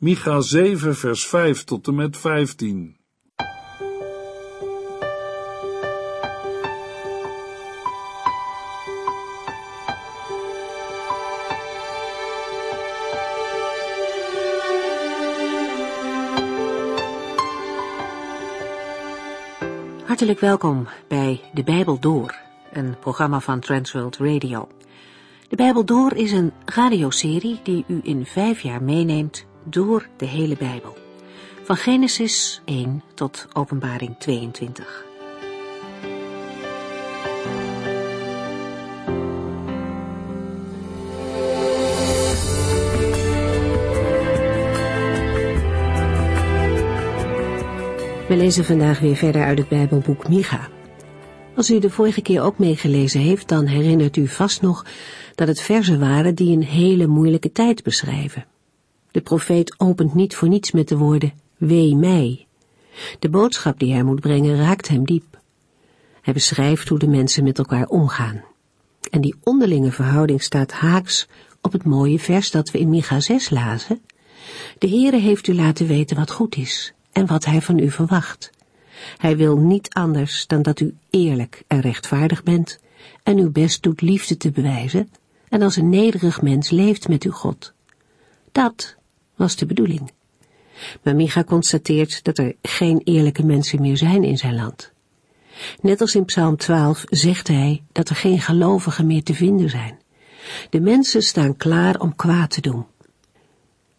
Micha 7 vers 5 tot en met 15. Hartelijk welkom bij De Bijbel Door, een programma van Transworld Radio. De Bijbel Door is een radioserie die u in vijf jaar meeneemt door de hele Bijbel. Van Genesis 1 tot Openbaring 22. We lezen vandaag weer verder uit het Bijbelboek Micha. Als u de vorige keer ook meegelezen heeft, dan herinnert u vast nog dat het verzen waren die een hele moeilijke tijd beschrijven. De profeet opent niet voor niets met de woorden, wee mij. De boodschap die hij moet brengen raakt hem diep. Hij beschrijft hoe de mensen met elkaar omgaan. En die onderlinge verhouding staat haaks op het mooie vers dat we in Micha 6 lazen. De Heere heeft u laten weten wat goed is en wat hij van u verwacht. Hij wil niet anders dan dat u eerlijk en rechtvaardig bent en uw best doet liefde te bewijzen en als een nederig mens leeft met uw God. Dat was de bedoeling. Maar Micha constateert dat er geen eerlijke mensen meer zijn in zijn land. Net als in Psalm 12 zegt hij dat er geen gelovigen meer te vinden zijn. De mensen staan klaar om kwaad te doen.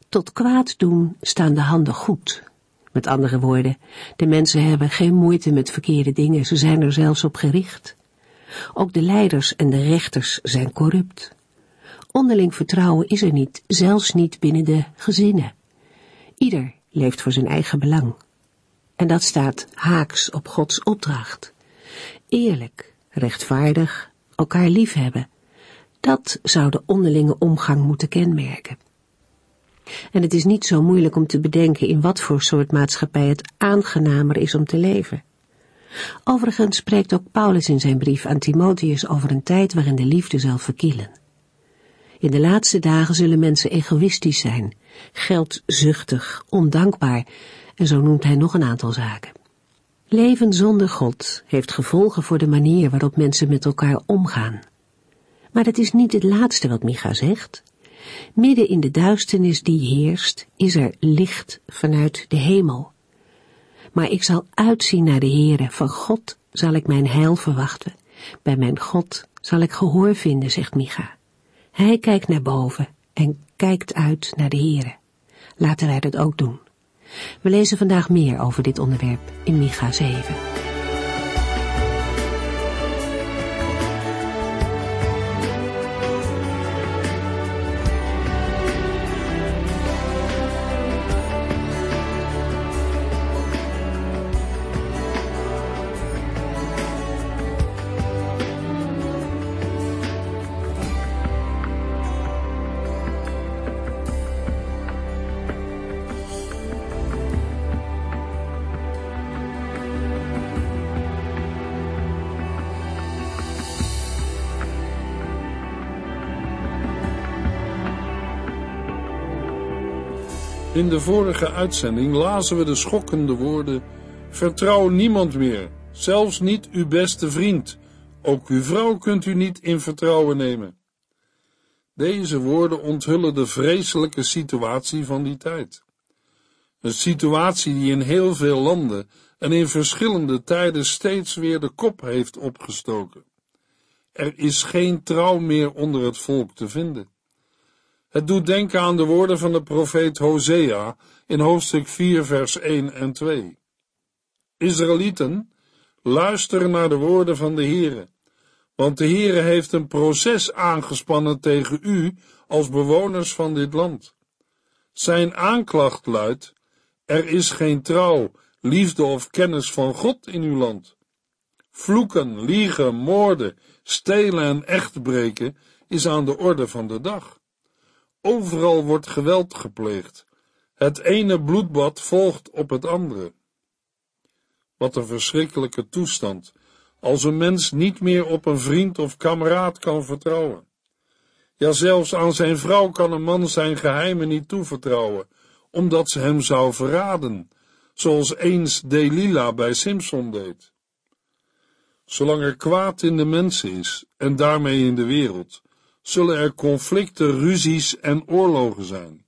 Tot kwaad doen staan de handen goed. Met andere woorden, de mensen hebben geen moeite met verkeerde dingen, ze zijn er zelfs op gericht. Ook de leiders en de rechters zijn corrupt. Onderling vertrouwen is er niet, zelfs niet binnen de gezinnen. Ieder leeft voor zijn eigen belang. En dat staat haaks op Gods opdracht. Eerlijk, rechtvaardig, elkaar liefhebben. Dat zou de onderlinge omgang moeten kenmerken. En het is niet zo moeilijk om te bedenken in wat voor soort maatschappij het aangenamer is om te leven. Overigens spreekt ook Paulus in zijn brief aan Timotheus over een tijd waarin de liefde zal verkielen. In de laatste dagen zullen mensen egoïstisch zijn, geldzuchtig, ondankbaar en zo noemt hij nog een aantal zaken. Leven zonder God heeft gevolgen voor de manier waarop mensen met elkaar omgaan. Maar dat is niet het laatste wat Micha zegt. Midden in de duisternis die heerst, is er licht vanuit de hemel. Maar ik zal uitzien naar de Heere, van God zal ik mijn heil verwachten. Bij mijn God zal ik gehoor vinden, zegt Micha. Hij kijkt naar boven en kijkt uit naar de Heere. Laten wij dat ook doen. We lezen vandaag meer over dit onderwerp in Micha 7. In de vorige uitzending lazen we de schokkende woorden: Vertrouw niemand meer, zelfs niet uw beste vriend. Ook uw vrouw kunt u niet in vertrouwen nemen. Deze woorden onthullen de vreselijke situatie van die tijd. Een situatie die in heel veel landen en in verschillende tijden steeds weer de kop heeft opgestoken. Er is geen trouw meer onder het volk te vinden. Het doet denken aan de woorden van de profeet Hosea in hoofdstuk 4 vers 1 en 2. Israëlieten, luister naar de woorden van de Heere, want de Heere heeft een proces aangespannen tegen u als bewoners van dit land. Zijn aanklacht luidt, er is geen trouw, liefde of kennis van God in uw land. Vloeken, liegen, moorden, stelen en echtbreken is aan de orde van de dag. Overal wordt geweld gepleegd. Het ene bloedbad volgt op het andere. Wat een verschrikkelijke toestand, als een mens niet meer op een vriend of kameraad kan vertrouwen. Ja, zelfs aan zijn vrouw kan een man zijn geheimen niet toevertrouwen, omdat ze hem zou verraden, zoals eens Delila bij Simson deed. Zolang er kwaad in de mensen is en daarmee in de wereld, zullen er conflicten, ruzies en oorlogen zijn.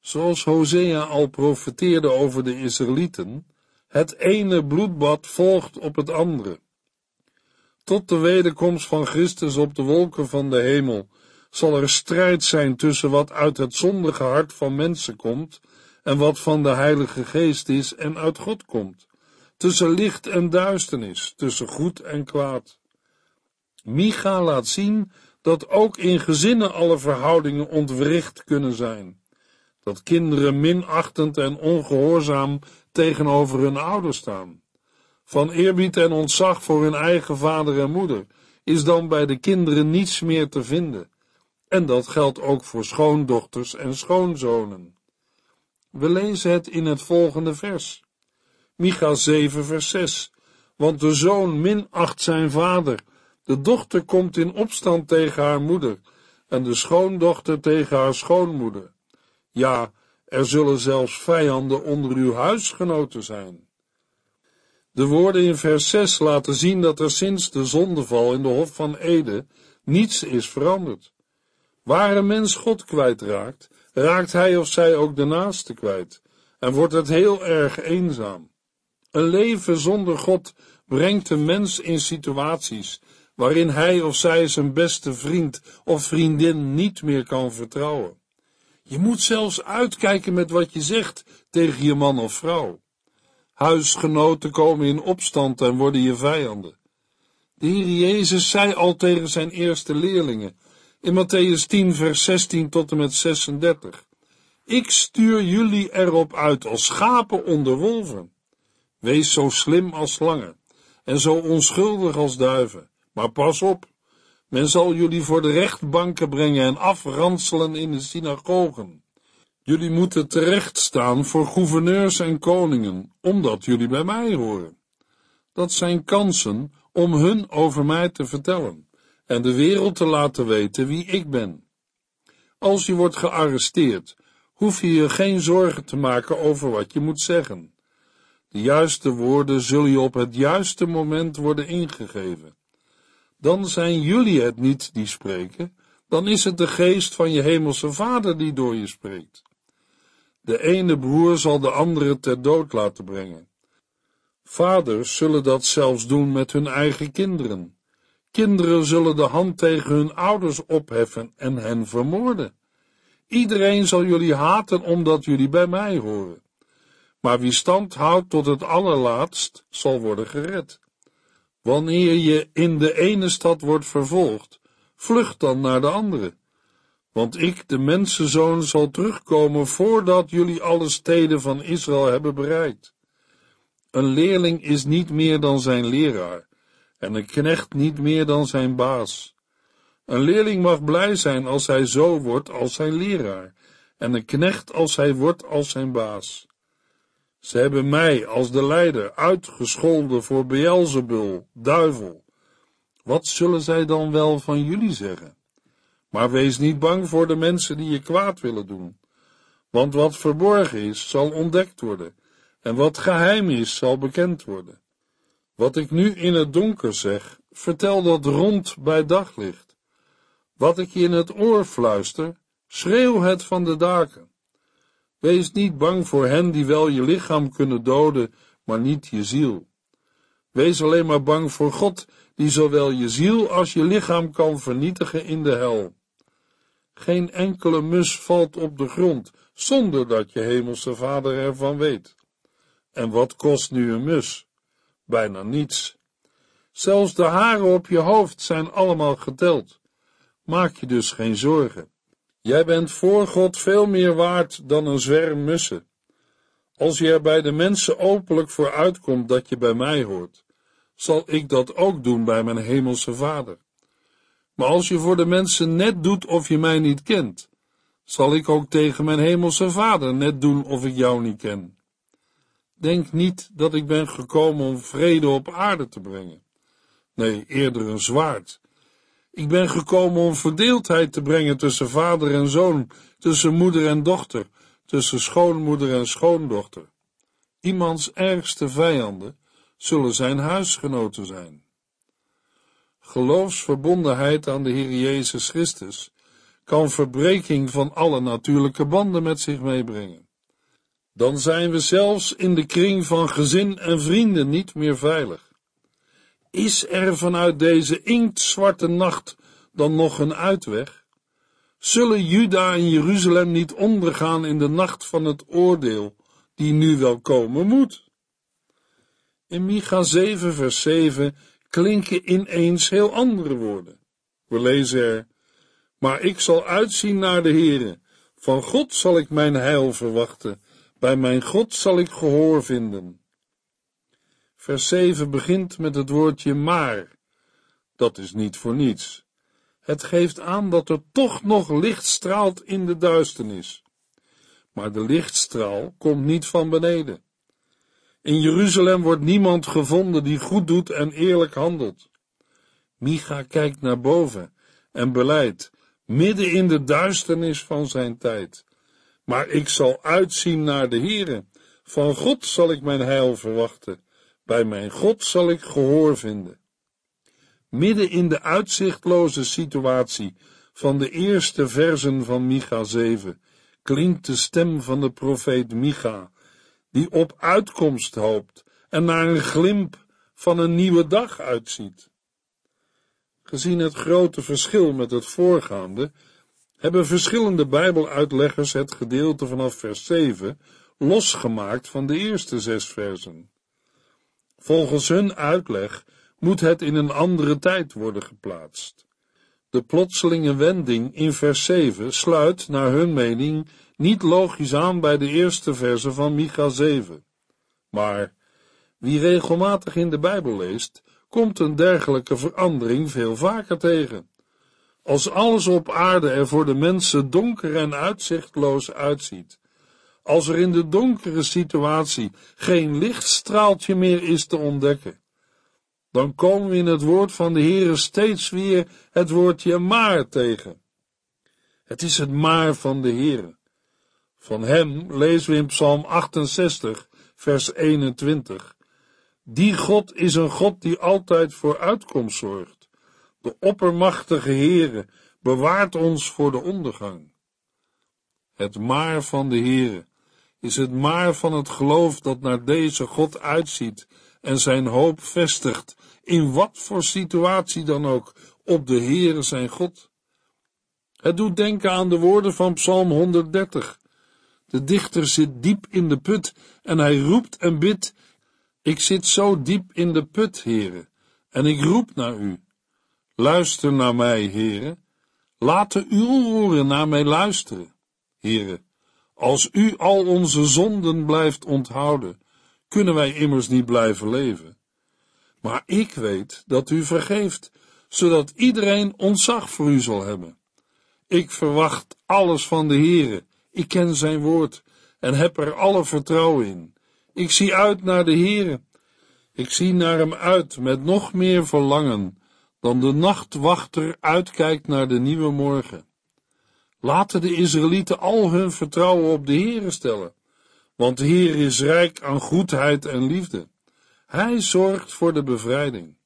Zoals Hosea al profeteerde over de Israëlieten, het ene bloedbad volgt op het andere. Tot de wederkomst van Christus op de wolken van de hemel zal er strijd zijn tussen wat uit het zondige hart van mensen komt en wat van de Heilige Geest is en uit God komt, tussen licht en duisternis, tussen goed en kwaad. Micha laat zien dat ook in gezinnen alle verhoudingen ontwricht kunnen zijn, dat kinderen minachtend en ongehoorzaam tegenover hun ouders staan. Van eerbied en ontzag voor hun eigen vader en moeder is dan bij de kinderen niets meer te vinden. En dat geldt ook voor schoondochters en schoonzonen. We lezen het in het volgende vers. Micha 7 vers 6. Want de zoon minacht zijn vader, de dochter komt in opstand tegen haar moeder, en de schoondochter tegen haar schoonmoeder. Ja, er zullen zelfs vijanden onder uw huisgenoten zijn. De woorden in vers 6 laten zien dat er sinds de zondeval in de Hof van Ede niets is veranderd. Waar een mens God kwijtraakt, raakt hij of zij ook de naaste kwijt en wordt het heel erg eenzaam. Een leven zonder God brengt een mens in situaties waarin hij of zij zijn beste vriend of vriendin niet meer kan vertrouwen. Je moet zelfs uitkijken met wat je zegt tegen je man of vrouw. Huisgenoten komen in opstand en worden je vijanden. De Heer Jezus zei al tegen zijn eerste leerlingen in Matthäus 10, vers 16 tot en met 36. Ik stuur jullie erop uit als schapen onder wolven. Wees zo slim als slangen en zo onschuldig als duiven. Maar pas op, men zal jullie voor de rechtbanken brengen en afranselen in de synagogen. Jullie moeten terecht staan voor gouverneurs en koningen, omdat jullie bij mij horen. Dat zijn kansen om hun over mij te vertellen en de wereld te laten weten wie ik ben. Als je wordt gearresteerd, hoef je je geen zorgen te maken over wat je moet zeggen. De juiste woorden zullen je op het juiste moment worden ingegeven. Dan zijn jullie het niet die spreken, dan is het de geest van je hemelse vader die door je spreekt. De ene broer zal de andere ter dood laten brengen. Vaders zullen dat zelfs doen met hun eigen kinderen. Kinderen zullen de hand tegen hun ouders opheffen en hen vermoorden. Iedereen zal jullie haten omdat jullie bij mij horen. Maar wie stand houdt tot het allerlaatst, zal worden gered. Wanneer je in de ene stad wordt vervolgd, vlucht dan naar de andere. Want ik, de mensenzoon, zal terugkomen voordat jullie alle steden van Israël hebben bereikt. Een leerling is niet meer dan zijn leraar, en een knecht niet meer dan zijn baas. Een leerling mag blij zijn als hij zo wordt als zijn leraar, en een knecht als hij wordt als zijn baas. Ze hebben mij als de leider uitgescholden voor Beelzebul, duivel. Wat zullen zij dan wel van jullie zeggen? Maar wees niet bang voor de mensen die je kwaad willen doen. Want wat verborgen is, zal ontdekt worden, en wat geheim is, zal bekend worden. Wat ik nu in het donker zeg, vertel dat rond bij daglicht. Wat ik je in het oor fluister, schreeuw het van de daken. Wees niet bang voor hen die wel je lichaam kunnen doden, maar niet je ziel. Wees alleen maar bang voor God, die zowel je ziel als je lichaam kan vernietigen in de hel. Geen enkele mus valt op de grond, zonder dat je hemelse vader ervan weet. En wat kost nu een mus? Bijna niets. Zelfs de haren op je hoofd zijn allemaal geteld. Maak je dus geen zorgen. Jij bent voor God veel meer waard dan een zwerm mussen. Als je er bij de mensen openlijk voor uitkomt dat je bij mij hoort, zal ik dat ook doen bij mijn hemelse Vader. Maar als je voor de mensen net doet of je mij niet kent, zal ik ook tegen mijn hemelse Vader net doen of ik jou niet ken. Denk niet dat ik ben gekomen om vrede op aarde te brengen. Nee, eerder een zwaard. Ik ben gekomen om verdeeldheid te brengen tussen vader en zoon, tussen moeder en dochter, tussen schoonmoeder en schoondochter. Iemands ergste vijanden zullen zijn huisgenoten zijn. Geloofsverbondenheid aan de Heer Jezus Christus kan verbreking van alle natuurlijke banden met zich meebrengen. Dan zijn we zelfs in de kring van gezin en vrienden niet meer veilig. Is er vanuit deze inktzwarte nacht dan nog een uitweg? Zullen Juda en Jeruzalem niet ondergaan in de nacht van het oordeel, die nu wel komen moet? In Micha 7 vers 7 klinken ineens heel andere woorden. We lezen er, maar ik zal uitzien naar de Heere, van God zal ik mijn heil verwachten, bij mijn God zal ik gehoor vinden. Vers 7 begint met het woordje maar. Dat is niet voor niets. Het geeft aan dat er toch nog licht straalt in de duisternis. Maar de lichtstraal komt niet van beneden. In Jeruzalem wordt niemand gevonden die goed doet en eerlijk handelt. Micha kijkt naar boven en beleidt, midden in de duisternis van zijn tijd. Maar ik zal uitzien naar de Heere. Van God zal ik mijn heil verwachten. Bij mijn God zal ik gehoor vinden. Midden in de uitzichtloze situatie van de eerste versen van Micha 7 klinkt de stem van de profeet Micha, die op uitkomst hoopt en naar een glimp van een nieuwe dag uitziet. Gezien het grote verschil met het voorgaande, hebben verschillende Bijbeluitleggers het gedeelte vanaf vers 7 losgemaakt van de eerste zes versen. Volgens hun uitleg moet het in een andere tijd worden geplaatst. De plotselinge wending in vers 7 sluit, naar hun mening, niet logisch aan bij de eerste verse van Micha 7. Maar wie regelmatig in de Bijbel leest, komt een dergelijke verandering veel vaker tegen. Als alles op aarde er voor de mensen donker en uitzichtloos uitziet, als er in de donkere situatie geen lichtstraaltje meer is te ontdekken, dan komen we in het woord van de Heere steeds weer het woordje maar tegen. Het is het maar van de Heere. Van hem lezen we in Psalm 68, vers 21. Die God is een God die altijd voor uitkomst zorgt. De oppermachtige Heere bewaart ons voor de ondergang. Het maar van de Heere is het maar van het geloof dat naar deze God uitziet en zijn hoop vestigt, in wat voor situatie dan ook, op de Heere zijn God. Het doet denken aan de woorden van Psalm 130. De dichter zit diep in de put en hij roept en bidt, ik zit zo diep in de put, Heere, en ik roep naar u. Luister naar mij, Heere. Laten uw oren naar mij luisteren, Heere. Als u al onze zonden blijft onthouden, kunnen wij immers niet blijven leven. Maar ik weet dat u vergeeft, zodat iedereen ontzag voor u zal hebben. Ik verwacht alles van de Heere, ik ken zijn woord en heb er alle vertrouwen in. Ik zie uit naar de Heere. Ik zie naar hem uit met nog meer verlangen dan de nachtwachter uitkijkt naar de nieuwe morgen. Laten de Israëlieten al hun vertrouwen op de Heere stellen, want de Heer is rijk aan goedheid en liefde. Hij zorgt voor de bevrijding.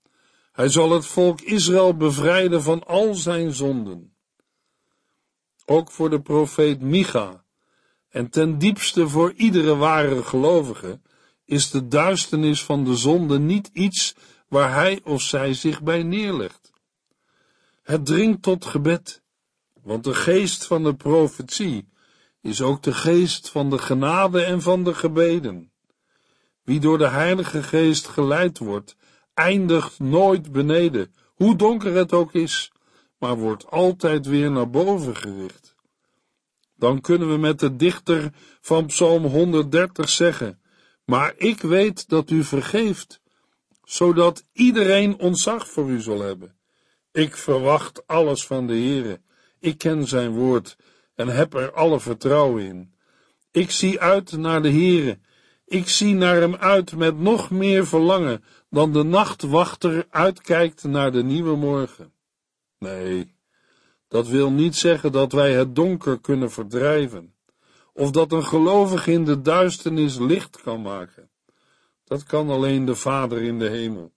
Hij zal het volk Israël bevrijden van al zijn zonden. Ook voor de profeet Micha en ten diepste voor iedere ware gelovige is de duisternis van de zonde niet iets waar hij of zij zich bij neerlegt. Het dringt tot gebed want de geest van de profetie is ook de geest van de genade en van de gebeden. Wie door de Heilige Geest geleid wordt, eindigt nooit beneden, hoe donker het ook is, maar wordt altijd weer naar boven gericht. Dan kunnen we met de dichter van Psalm 130 zeggen, maar ik weet dat u vergeeft, zodat iedereen ontzag voor u zal hebben. Ik verwacht alles van de Heere ik ken zijn woord en heb er alle vertrouwen in. Ik zie uit naar de Heere. Ik zie naar hem uit met nog meer verlangen dan de nachtwachter uitkijkt naar de nieuwe morgen. Nee, dat wil niet zeggen dat wij het donker kunnen verdrijven. of dat een gelovige in de duisternis licht kan maken. Dat kan alleen de Vader in de hemel.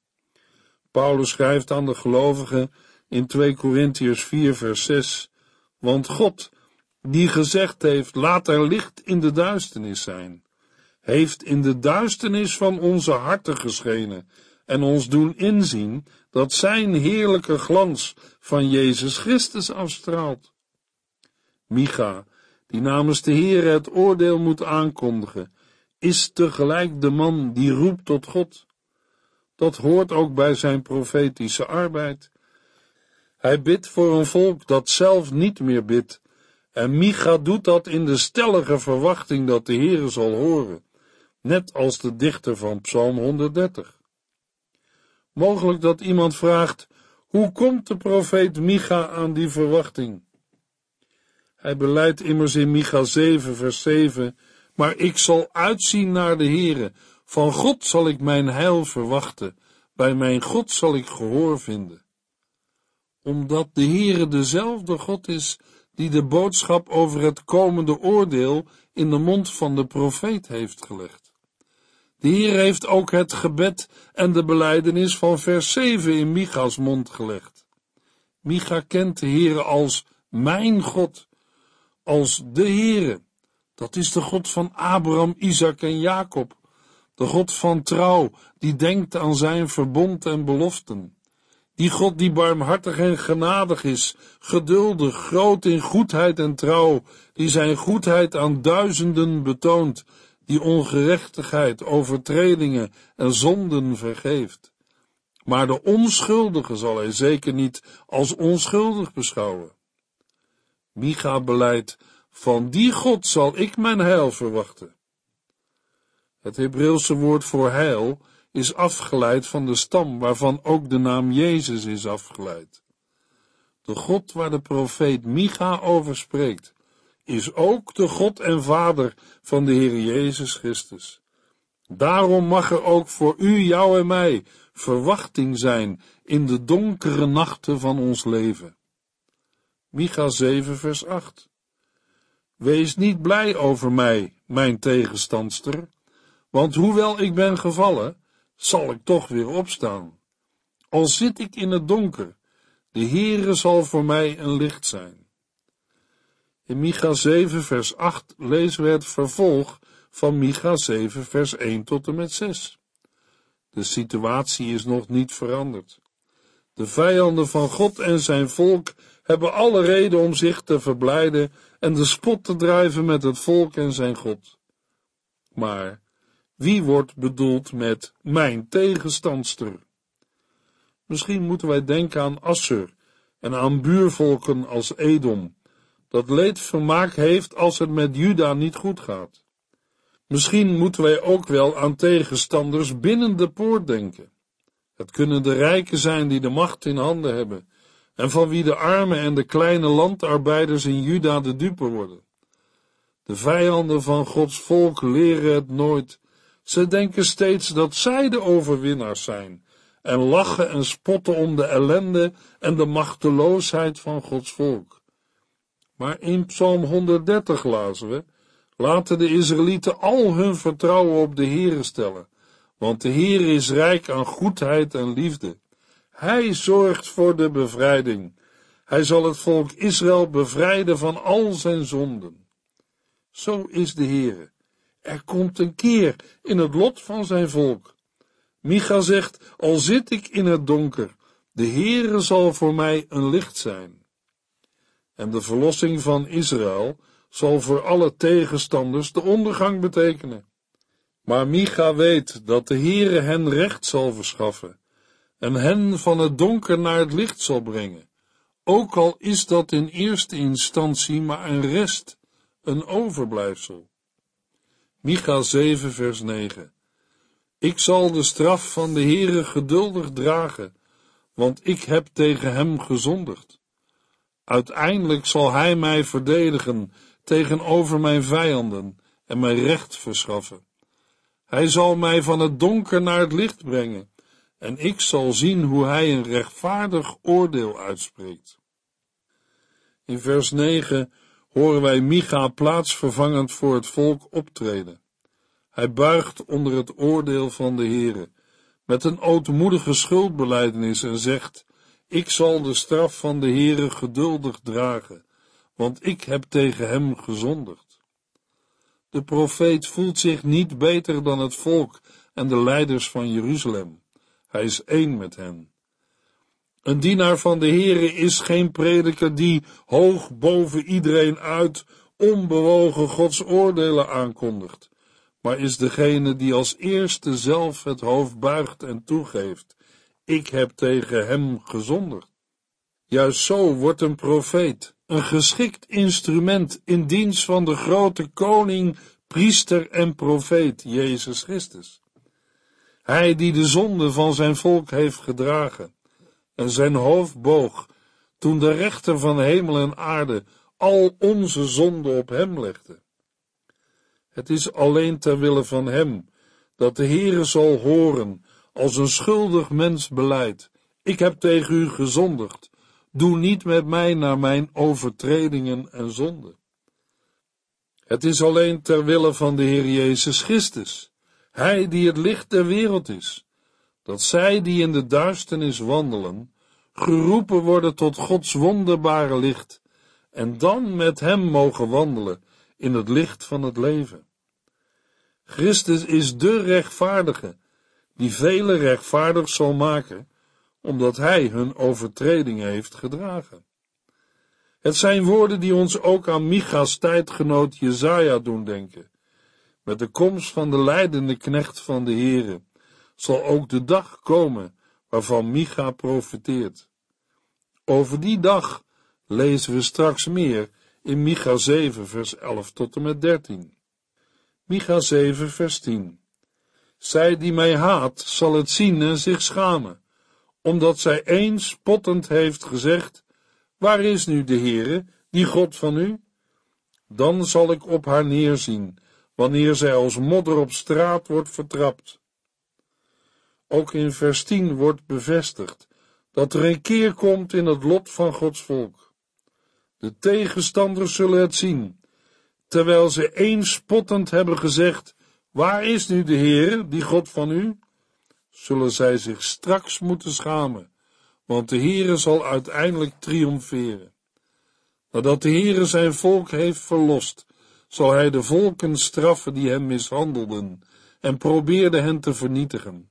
Paulus schrijft aan de gelovigen in 2 Korintiërs 4 vers 6, want God, die gezegd heeft, laat er licht in de duisternis zijn, heeft in de duisternis van onze harten geschenen en ons doen inzien dat zijn heerlijke glans van Jezus Christus afstraalt. Micha, die namens de Heer het oordeel moet aankondigen, is tegelijk de man die roept tot God. Dat hoort ook bij zijn profetische arbeid. Hij bidt voor een volk dat zelf niet meer bidt, en Micha doet dat in de stellige verwachting dat de Heere zal horen, net als de dichter van Psalm 130. Mogelijk dat iemand vraagt, hoe komt de profeet Micha aan die verwachting? Hij beleidt immers in Micha 7 vers 7, maar ik zal uitzien naar de Heere, van God zal ik mijn heil verwachten, bij mijn God zal ik gehoor vinden. Omdat de Heere dezelfde God is, die de boodschap over het komende oordeel in de mond van de profeet heeft gelegd. De Heer heeft ook het gebed en de beleidenis van vers 7 in Micha's mond gelegd. Micha kent de Heere als mijn God, als de Heere. Dat is de God van Abraham, Isaac en Jacob, de God van trouw, die denkt aan zijn verbond en beloften. Die God die barmhartig en genadig is, geduldig, groot in goedheid en trouw, die zijn goedheid aan duizenden betoont, die ongerechtigheid, overtredingen en zonden vergeeft. Maar de onschuldige zal hij zeker niet als onschuldig beschouwen. Micha beleidt, van die God zal ik mijn heil verwachten. Het Hebreeuwse woord voor heil is afgeleid van de stam waarvan ook de naam Jezus is afgeleid. De God waar de profeet Micha over spreekt, is ook de God en Vader van de Heer Jezus Christus. Daarom mag er ook voor u, jou en mij verwachting zijn in de donkere nachten van ons leven. Micha 7 vers 8 Wees niet blij over mij, mijn tegenstandster, want hoewel ik ben gevallen, zal ik toch weer opstaan. Al zit ik in het donker, de Heere zal voor mij een licht zijn. In Micha 7 vers 8 lezen we het vervolg van Micha 7 vers 1 tot en met 6. De situatie is nog niet veranderd. De vijanden van God en zijn volk hebben alle reden om zich te verblijden en de spot te drijven met het volk en zijn God. Maar wie wordt bedoeld met mijn tegenstandster? Misschien moeten wij denken aan Assur en aan buurvolken als Edom, dat leedvermaak heeft als het met Juda niet goed gaat. Misschien moeten wij ook wel aan tegenstanders binnen de poort denken. Het kunnen de rijken zijn die de macht in handen hebben en van wie de arme en de kleine landarbeiders in Juda de dupe worden. De vijanden van Gods volk leren het nooit. Ze denken steeds dat zij de overwinnaars zijn en lachen en spotten om de ellende en de machteloosheid van Gods volk. Maar in Psalm 130 lazen we, laten de Israëlieten al hun vertrouwen op de Heere stellen, want de Heer is rijk aan goedheid en liefde. Hij zorgt voor de bevrijding. Hij zal het volk Israël bevrijden van al zijn zonden. Zo is de Heere. Er komt een keer in het lot van zijn volk. Micha zegt, al zit ik in het donker, de Heere zal voor mij een licht zijn. En de verlossing van Israël zal voor alle tegenstanders de ondergang betekenen. Maar Micha weet dat de Heere hen recht zal verschaffen en hen van het donker naar het licht zal brengen, ook al is dat in eerste instantie maar een rest, een overblijfsel. Micha 7 vers 9 Ik zal de straf van de Heere geduldig dragen, want ik heb tegen hem gezondigd. Uiteindelijk zal hij mij verdedigen tegenover mijn vijanden en mij recht verschaffen. Hij zal mij van het donker naar het licht brengen en ik zal zien hoe hij een rechtvaardig oordeel uitspreekt. In vers 9, horen wij Micha plaatsvervangend voor het volk optreden. Hij buigt onder het oordeel van de Heere, met een ootmoedige schuldbeleidenis en zegt, ik zal de straf van de Heere geduldig dragen, want ik heb tegen hem gezondigd. De profeet voelt zich niet beter dan het volk en de leiders van Jeruzalem. Hij is één met hen. Een dienaar van de Heere is geen prediker die hoog boven iedereen uit onbewogen Gods oordelen aankondigt, maar is degene die als eerste zelf het hoofd buigt en toegeeft. Ik heb tegen hem gezondigd. Juist zo wordt een profeet, een geschikt instrument in dienst van de grote koning, priester en profeet Jezus Christus. Hij die de zonde van zijn volk heeft gedragen en zijn hoofd boog toen de rechter van hemel en aarde al onze zonden op hem legde. Het is alleen ter wille van hem dat de Heere zal horen als een schuldig mens beleidt. Ik heb tegen u gezondigd. Doe niet met mij naar mijn overtredingen en zonden. Het is alleen ter wille van de Heer Jezus Christus, Hij die het licht der wereld is, dat zij die in de duisternis wandelen, geroepen worden tot Gods wonderbare licht, en dan met Hem mogen wandelen in het licht van het leven. Christus is de rechtvaardige, die vele rechtvaardig zal maken, omdat Hij hun overtredingen heeft gedragen. Het zijn woorden die ons ook aan Micha's tijdgenoot Jezaja doen denken. Met de komst van de leidende knecht van de Heere zal ook de dag komen waarvan Micha profeteert. Over die dag lezen we straks meer in Micha 7 vers 11 tot en met 13. Micha 7 vers 10 Zij die mij haat zal het zien en zich schamen, omdat zij eens spottend heeft gezegd, waar is nu de Heere, die God van u? Dan zal ik op haar neerzien, wanneer zij als modder op straat wordt vertrapt. Ook in vers 10 wordt bevestigd dat er een keer komt in het lot van Gods volk. De tegenstanders zullen het zien, terwijl ze eens spottend hebben gezegd, waar is nu de Heere, die God van u? Zullen zij zich straks moeten schamen, want de Heere zal uiteindelijk triomferen. Nadat de Heere zijn volk heeft verlost, zal hij de volken straffen die hem mishandelden en probeerden hen te vernietigen.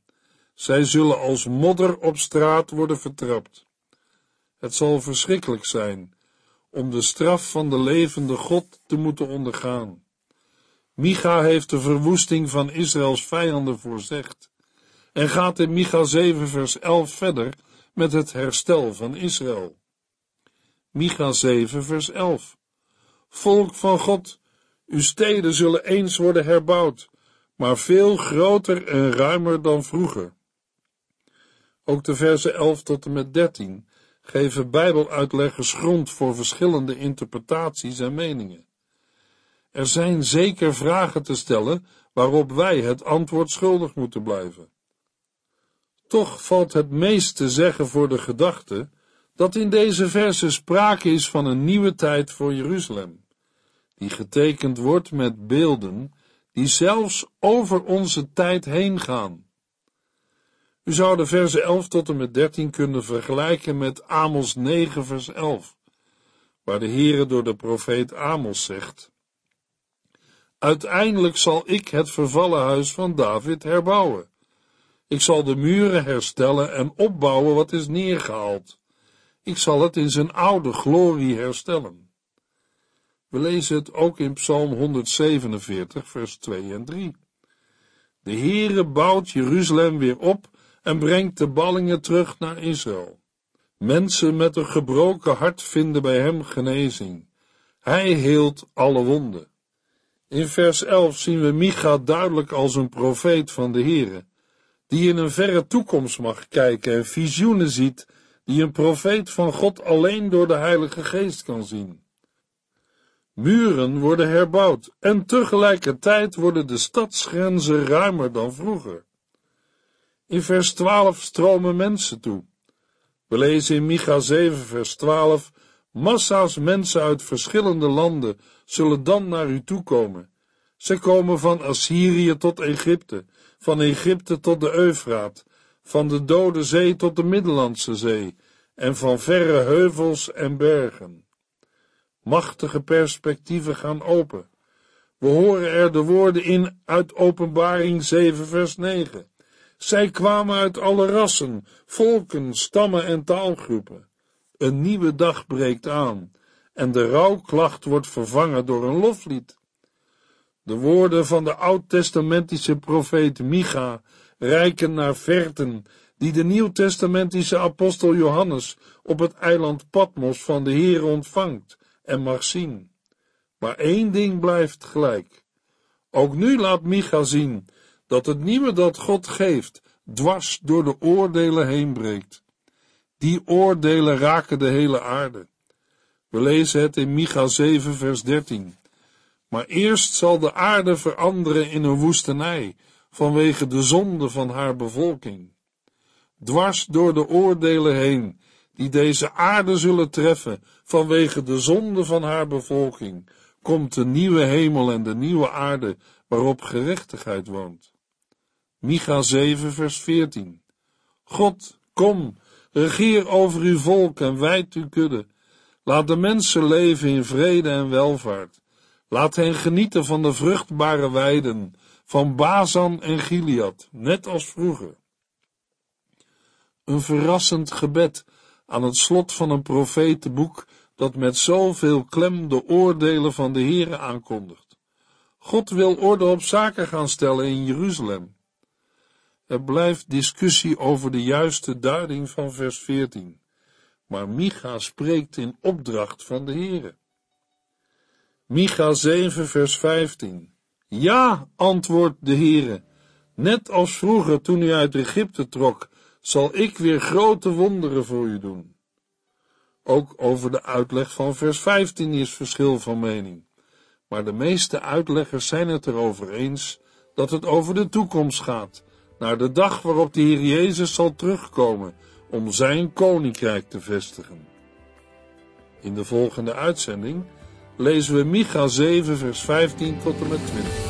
Zij zullen als modder op straat worden vertrapt. Het zal verschrikkelijk zijn om de straf van de levende God te moeten ondergaan. Micha heeft de verwoesting van Israëls vijanden voorzegd en gaat in Micha 7 vers 11 verder met het herstel van Israël. Micha 7 vers 11 Volk van God, uw steden zullen eens worden herbouwd, maar veel groter en ruimer dan vroeger. Ook de versen 11 tot en met 13 geven Bijbeluitleggers grond voor verschillende interpretaties en meningen. Er zijn zeker vragen te stellen waarop wij het antwoord schuldig moeten blijven. Toch valt het meest te zeggen voor de gedachte dat in deze versen sprake is van een nieuwe tijd voor Jeruzalem, die getekend wordt met beelden die zelfs over onze tijd heen gaan. U zou de versen 11 tot en met 13 kunnen vergelijken met Amos 9 vers 11, waar de Heere door de profeet Amos zegt, Uiteindelijk zal ik het vervallen huis van David herbouwen. Ik zal de muren herstellen en opbouwen wat is neergehaald. Ik zal het in zijn oude glorie herstellen. We lezen het ook in Psalm 147, vers 2 en 3. De Heere bouwt Jeruzalem weer op en brengt de ballingen terug naar Israël. Mensen met een gebroken hart vinden bij hem genezing. Hij heelt alle wonden. In vers 11 zien we Micha duidelijk als een profeet van de Heere, die in een verre toekomst mag kijken en visioenen ziet, die een profeet van God alleen door de Heilige Geest kan zien. Muren worden herbouwd en tegelijkertijd worden de stadsgrenzen ruimer dan vroeger. In vers 12 stromen mensen toe. We lezen in Micha 7 vers 12, Massa's mensen uit verschillende landen zullen dan naar u toekomen. Ze komen van Assyrië tot Egypte, van Egypte tot de Eufraat, van de Dode Zee tot de Middellandse Zee en van verre heuvels en bergen. Machtige perspectieven gaan open. We horen er de woorden in uit Openbaring 7 vers 9. Zij kwamen uit alle rassen, volken, stammen en taalgroepen. Een nieuwe dag breekt aan en de rouwklacht wordt vervangen door een loflied. De woorden van de oud-testamentische profeet Micha reiken naar verten die de nieuw-testamentische apostel Johannes op het eiland Patmos van de Heer ontvangt en mag zien. Maar één ding blijft gelijk. Ook nu laat Micha zien dat het nieuwe dat God geeft dwars door de oordelen heen breekt. Die oordelen raken de hele aarde. We lezen het in Micha 7 vers 13. Maar eerst zal de aarde veranderen in een woestenij vanwege de zonde van haar bevolking. Dwars door de oordelen heen, die deze aarde zullen treffen vanwege de zonde van haar bevolking, komt de nieuwe hemel en de nieuwe aarde waarop gerechtigheid woont. Micha 7 vers 14 God, kom, regeer over uw volk en wijd uw kudde. Laat de mensen leven in vrede en welvaart. Laat hen genieten van de vruchtbare weiden, van Bazan en Gilead, net als vroeger. Een verrassend gebed aan het slot van een profetenboek dat met zoveel klem de oordelen van de Heere aankondigt. God wil orde op zaken gaan stellen in Jeruzalem. Er blijft discussie over de juiste duiding van vers 14, maar Micha spreekt in opdracht van de Heere. Micha 7 vers 15 Ja, antwoordt de Heere, net als vroeger toen u uit Egypte trok, zal ik weer grote wonderen voor u doen. Ook over de uitleg van vers 15 is verschil van mening, maar de meeste uitleggers zijn het erover eens dat het over de toekomst gaat, naar de dag waarop de Heer Jezus zal terugkomen om zijn koninkrijk te vestigen. In de volgende uitzending lezen we Micha 7 vers 15 tot en met 20.